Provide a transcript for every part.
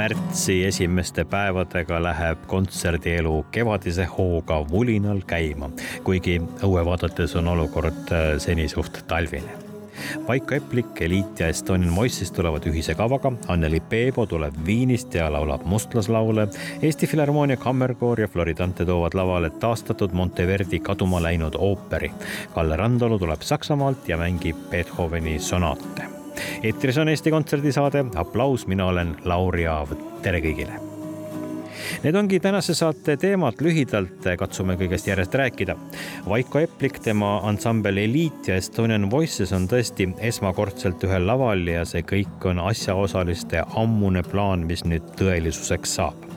Märtsi esimeste päevadega läheb kontserdielu kevadise hooga vulinal käima, kuigi õue vaadates on olukord äh, seni suht talvine Vaiko Eplik, Eliit ja Estonian Voices tulevad ühise kavaga. Anneli Peebo tuleb Viinist ja laulab mustlaslaule. Eesti Filharmoonia Kammerkoor ja Floridante toovad lavale taastatud Monteverdi kaduma läinud ooperi. Kalle Randalu tuleb Saksamaalt ja mängib Beethoveni sonaate. Eetris on Eesti Kontserdi saade Applaus, mina olen Lauri Aav, tere kõigile! Need ongi tänase saate teemad, lühidalt katsume kõigest järjest rääkida. Vaiko Eplik, tema ansambel Eliit ja Estonian Voices on tõesti esmakordselt ühel laval ja see kõik on asjaosaliste ammune plaan, mis nüüd tõelisuseks saab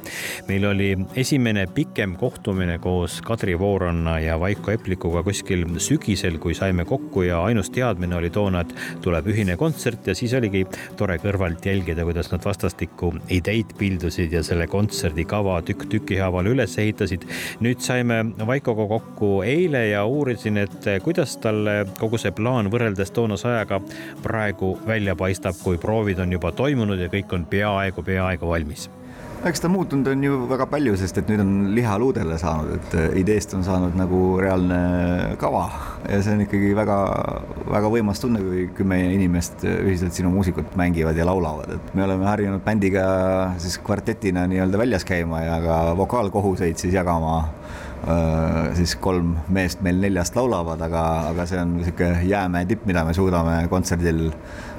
meil oli esimene pikem kohtumine koos Kadri Vooranna ja Vaiko Eplikuga kuskil sügisel, kui saime kokku ja ainus teadmine oli toona, et tuleb ühine kontsert ja siis oligi tore kõrvalt jälgida, kuidas nad vastastikku ideid pildusid ja selle kontserdi kava tükk tüki haaval üles ehitasid. nüüd saime Vaikoga kokku eile ja uurisin, et kuidas talle kogu see plaan võrreldes toonase ajaga praegu välja paistab, kui proovid on juba toimunud ja kõik on peaaegu, peaaegu valmis eks ta muutunud on ju väga palju, sest et nüüd on liha luudele saanud, et äh, ideest on saanud nagu reaalne kava. Ja see on ikkagi väga-väga võimas tunne, kui kümme inimest ühiselt sinu muusikut mängivad ja laulavad, et me oleme harjunud bändiga siis kvartetina nii-öelda väljas käima ja ka vokaalkohuseid siis jagama. Äh, siis kolm meest meil neljast laulavad, aga, aga see on niisugune jäämäe tipp, mida me suudame kontserdil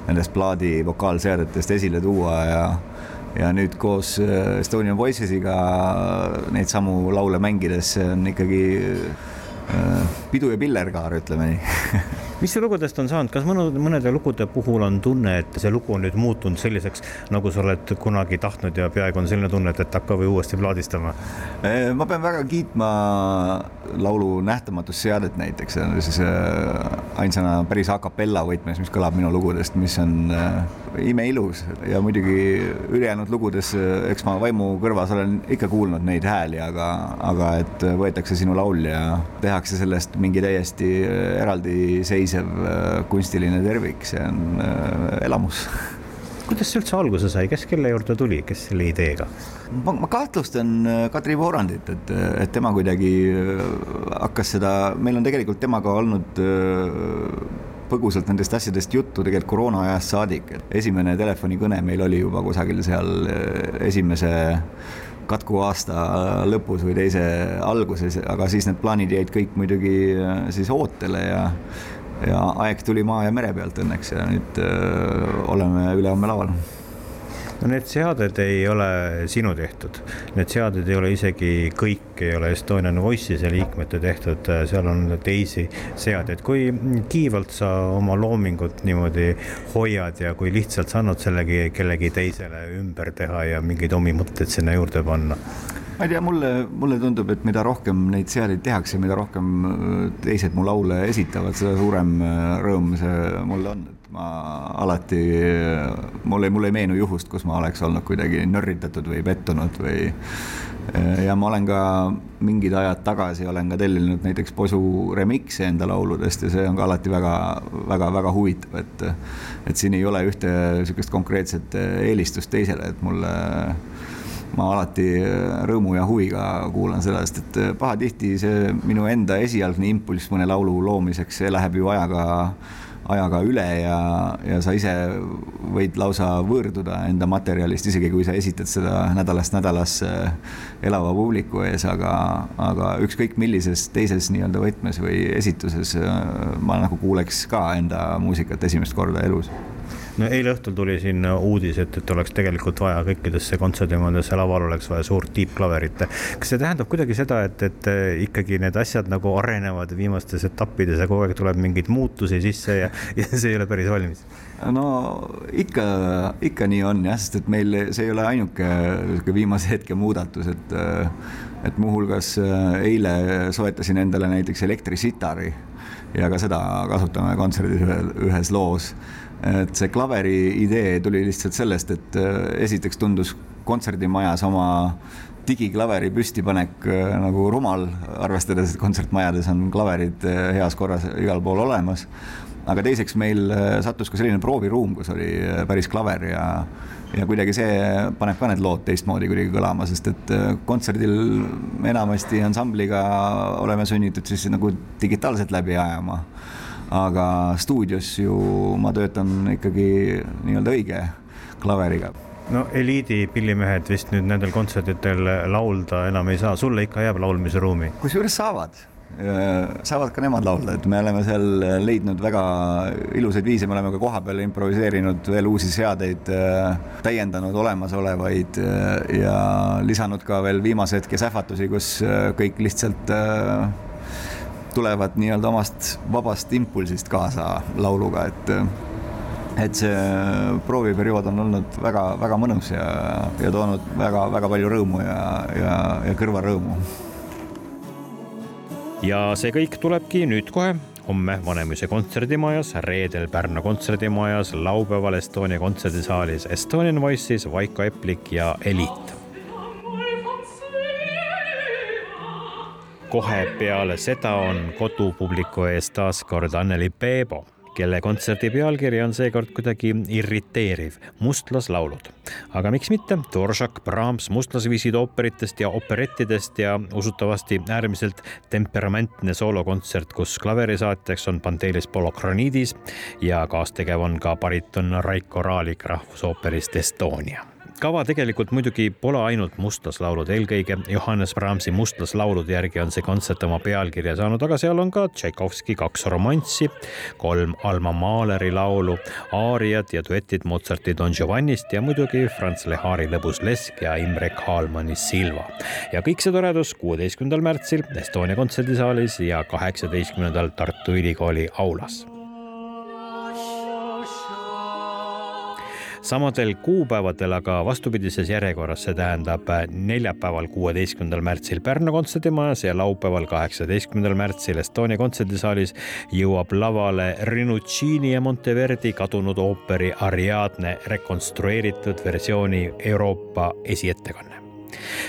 nendest plaadi vokaalseadetest esile tuua ja ja nüüd koos äh, Estonian Voicesiga neid samu laule mängides on ikkagi äh, pidu ja pillerkaar, ütleme nii mis lugudest on saanud, kas mõned, mõnede lugude puhul on tunne, et see lugu on nüüd muutunud selliseks, nagu sa oled kunagi tahtnud ja peaaegu on selline tunne, et hakka või uuesti plaadistama? Äh, ma pean väga kiitma laulu Nähtamatust seadet näiteks, see on siis ainsana päris a capella võtmes, mis kõlab minu lugudest, mis on imeilus ja muidugi ülejäänud lugudes, eks ma vaimu kõrvas olen ikka kuulnud neid hääli, aga, aga et võetakse sinu laul ja tehakse sellest mingi täiesti eraldiseisev äh, kunstiline tervik, see on äh, elamus. Kuidas see üldse alguse sai, kes kelle juurde tuli, kes selle ideega? ma, ma kahtlustan äh, Kadri Voorandit, et, et tema kuidagi hakkas seda, meil on tegelikult temaga olnud põgusalt nendest asjadest juttu tegelikult koroona ajast saadik, et esimene telefonikõne meil oli juba kusagil seal esimese katku aasta lõpus või teise alguses, aga siis need plaanid jäid kõik muidugi siis ootele ja ja aeg tuli maa ja mere pealt õnneks ja nüüd öö, eh, oleme ülehomme laval no need seaded ei ole sinu tehtud, need seaded ei ole isegi kõik ei ole Estonian Voice'ise liikmete tehtud, seal on teisi seadeid. kui kiivalt sa oma loomingut niimoodi hoiad ja kui lihtsalt sa annad sellegi kellegi teisele ümber teha ja mingeid omi mõtteid sinna juurde panna? Ma ei tea, mulle, mulle tundub, et mida rohkem neid seadeid tehakse, mida rohkem teised mu laule esitavad, seda suurem rõõm see mulle on. Ma alati, mul ei, mul ei meenu juhust, kus ma oleks olnud kuidagi nörritatud või pettunud või ja ma olen ka mingid ajad tagasi olen ka tellinud näiteks Posu remix'e enda lauludest ja see on ka alati väga, väga, väga huvitav, et et siin ei ole ühte niisugust konkreetset eelistust teisele, et mulle ma alati rõõmu ja huviga kuulan seda, sest et pahatihti see minu enda esialgne impulss mõne laulu loomiseks, see läheb ju ajaga ajaga üle ja, ja sa ise võid lausa võõrduda enda materjalist, isegi kui sa esitad seda nädalast nädalasse elava publiku ees, aga, aga ükskõik millises teises nii-öelda võtmes või esituses ma nagu kuuleks ka enda muusikat esimest korda elus no eile õhtul tuli siin uudis, et, et oleks tegelikult vaja kõikidesse kontserdimajadesse laval oleks vaja suurt tiibklaverit. kas see tähendab kuidagi seda, et, et ikkagi need asjad nagu arenevad viimastes etappides ja kogu aeg tuleb mingeid muutusi sisse ja, ja see ei ole päris valmis? no ikka, ikka nii on jah, sest et meil see ei ole ainuke viimase hetke muudatus, et et muuhulgas eile soetasin endale näiteks elektrisitari ja ka seda kasutame kontserdis ühes loos et see klaveri idee tuli lihtsalt sellest, et äh, esiteks tundus kontserdimajas oma digiklaveri püstipanek äh, nagu rumal, arvestades, et kontsertmajades on klaverid äh, heas korras igal pool olemas. aga teiseks meil sattus ka selline prooviruum, kus oli päris klaver ja, ja kuidagi see paneb ka need lood teistmoodi kuidagi kõlama, sest et kontserdil enamasti ansambliga oleme sunnitud siis nagu digitaalselt läbi ajama aga stuudios ju ma töötan ikkagi nii-öelda õige klaveriga. No eliidi pillimehed vist nüüd nendel kontsertidel laulda enam ei saa, sulle ikka jääb laulmise ruumi? kusjuures saavad, saavad ka nemad laulda, et me oleme seal leidnud väga ilusaid viise, me oleme ka kohapeal improviseerinud veel uusi seadeid, täiendanud olemasolevaid ja lisanud ka veel viimase hetke sähvatusi, kus kõik lihtsalt tulevad nii-öelda omast vabast impulsist kaasa lauluga, et et see prooviperiood on olnud väga-väga mõnus ja, ja toonud väga-väga palju rõõmu ja, ja, ja kõrvarõõmu. ja see kõik tulebki nüüd kohe homme Vanemuise kontserdimajas, reedel Pärnu kontserdimajas, laupäeval Estonia kontserdisaalis Estonian Voices, Vaiko Eplik ja Eliit kohe peale seda on kodupubliku ees taas kord Anneli Peebo, kelle kontserdi pealkiri on seekord kuidagi irriteeriv, mustlaslaulud. aga miks mitte, Dvoržak, Brahms, mustlasviisid ooperitest ja operettidest ja usutavasti äärmiselt temperamentne soolokontsert, kus klaverisaatjaks on Pantelis Polokronidis ja kaastegev on ka bariton Raiko Raalik rahvusooperist Estonia kava tegelikult muidugi pole ainult mustlaslaulud, eelkõige Johannes Brahmsi mustlaslaulude järgi on see kontsert oma pealkirja saanud, aga seal on ka Tšaikovski kaks romanssi, kolm Alma Mahleri laulu, aariad ja duetid Mozarti Don Giovannist ja muidugi Franz Lehari Lõbus lesk ja Imre Kaalmani Silva. ja kõik see toredus kuueteistkümnendal märtsil Estonia kontserdisaalis ja kaheksateistkümnendal Tartu Ülikooli aulas samadel kuupäevadel aga vastupidises järjekorras, see tähendab neljapäeval, kuueteistkümnendal märtsil Pärnu kontserdimajas ja laupäeval, kaheksateistkümnendal märtsil Estonia kontserdisaalis jõuab lavale Rinuccini ja Monteverdi kadunud ooperi Ariadne rekonstrueeritud versiooni Euroopa esiettekanne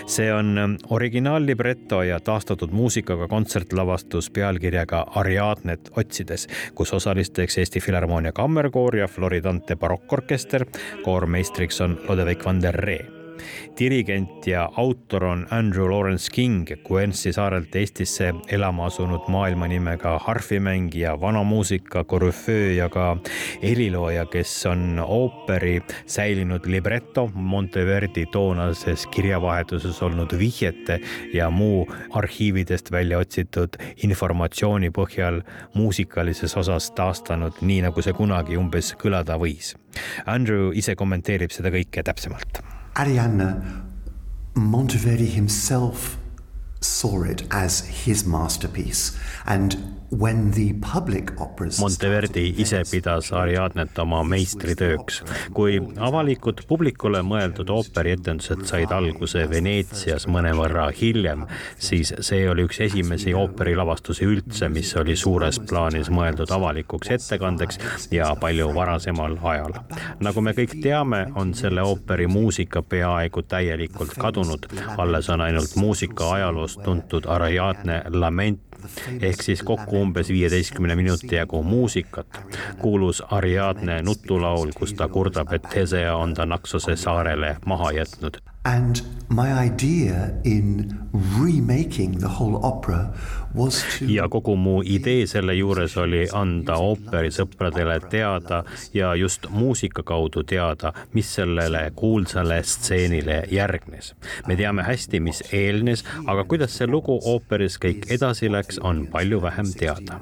see on ähm, originaallibreto ja taastatud muusikaga kontsertlavastus pealkirjaga Ariadnet otsides, kus osalisteks Eesti Filharmoonia Kammerkoor ja Floridante barokkorkester. koormeistriks on Lodevik van der Ree dirigent ja autor on Andrew Lawrence King, Guernsey saarelt Eestisse elama asunud maailma nimega harfimängija, vanamuusika korüföö ja ka helilooja, kes on ooperi säilinud libreto, Monteverdi toonases kirjavahetuses olnud vihjete ja muu arhiividest välja otsitud informatsiooni põhjal muusikalises osas taastanud, nii nagu see kunagi umbes kõlada võis. Andrew ise kommenteerib seda kõike täpsemalt Arianna, Monteverdi himself saw it as his masterpiece and Monteverdi ise pidas Ariadnet oma meistritööks. kui avalikud publikule mõeldud ooperietendused said alguse Veneetsias mõnevõrra hiljem, siis see oli üks esimesi ooperilavastusi üldse, mis oli suures plaanis mõeldud avalikuks ettekandeks ja palju varasemal ajal. nagu me kõik teame, on selle ooperi muusika peaaegu täielikult kadunud, alles on ainult muusika ajaloost tuntud Ariadne lament ehk siis kokku umbes viieteistkümne minuti jagu muusikat. kuulus Ariadne nutulaul, kus ta kurdab, et Tesea on ta Naksose saarele maha jätnud. And my idea in remaking the whole opera was to ja kogu mu idee selle juures oli anda ooperisõpradele teada ja just muusika kaudu teada, mis sellele kuulsale stseenile järgnes. me teame hästi, mis eelnes, aga kuidas see lugu ooperis kõik edasi läks, on palju vähem teada.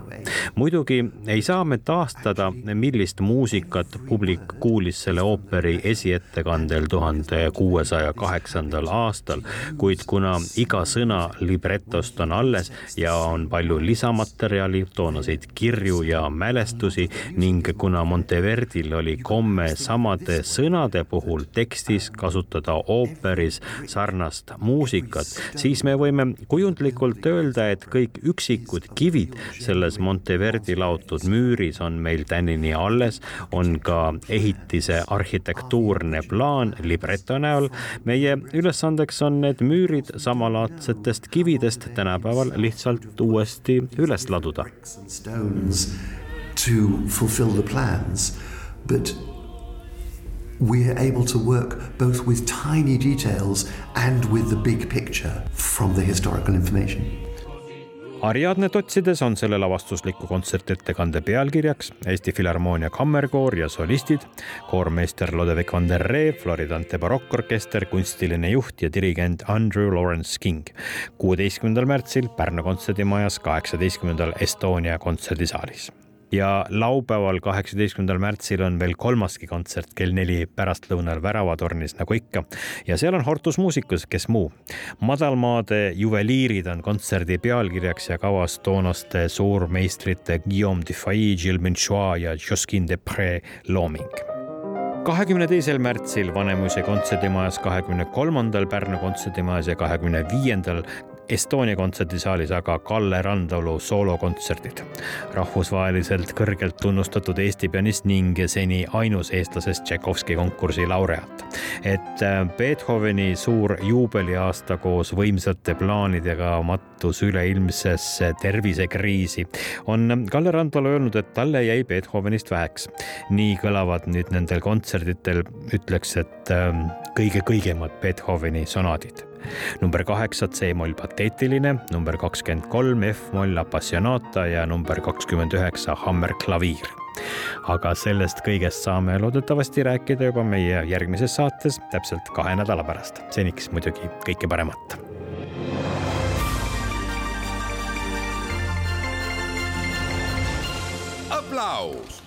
Muidugi ei saa me taastada, millist muusikat publik kuulis selle ooperi esiettekandel tuhande kuuesaja kaheksandal aastal, kuid kuna iga sõna libretost on alles ja on palju lisamaterjali, toonaseid kirju ja mälestusi ning kuna Monteverdil oli komme samade sõnade puhul tekstis kasutada ooperis sarnast muusikat, siis me võime kujundlikult öelda, et kõik üksikud kivid selles Monteverdi laotud müüris on meil tänini alles, on ka ehitise arhitektuurne plaan libreto näol. meie ülesandeks on need müürid samalaadsetest kividest tänapäeval lihtsalt uuesti üles laduda. to fulfill the plans, but we're able to work both with tiny details and with the big picture from the historical information. Ariadnet otsides on selle lavastusliku kontsertettekande pealkirjaks Eesti Filharmoonia Kammerkoor ja solistid, koormeister Lodevik van der Ree, Floridante barokkorkester, kunstiline juht ja dirigent Andrew Lawrence King. kuueteistkümnendal märtsil Pärnu kontserdimajas, kaheksateistkümnendal Estonia kontserdisaalis ja laupäeval, kaheksateistkümnendal märtsil on veel kolmaski kontsert kell neli pärastlõunal Väravatornis, nagu ikka. ja seal on Hortus Musicus, kes muu. madalmaade juveliirid on kontserdi pealkirjaks ja kavas toonaste suurmeistrite Guillaume Dufay, Gilles Menchois ja Josquin Depree looming kahekümne teisel märtsil Vanemuise kontserdimajas, kahekümne kolmandal Pärnu kontserdimajas ja kahekümne viiendal Estonia kontserdisaalis aga Kalle Randalu soolokontserdid. rahvusvaheliselt kõrgelt tunnustatud Eesti pianist ning seni ainus eestlasest Tšaikovski konkursi laureaat. et äh, Beethoveni suur juubeliaasta koos võimsate plaanidega mattus üleilmsesse tervisekriisi, on Kalle Randalu öelnud, et talle jäi Beethovenist väheks. nii kõlavad nüüd nendel kontserditel, ütleks, et ähm, kõige kõigemad Beethoveni sonaadid number kaheksa C-moll pateetiline, number kakskümmend kolm F-moll apassionata ja number kakskümmend üheksa hammerklaviir aga sellest kõigest saame loodetavasti rääkida juba meie järgmises saates täpselt kahe nädala pärast. seniks muidugi kõike paremat. aplaus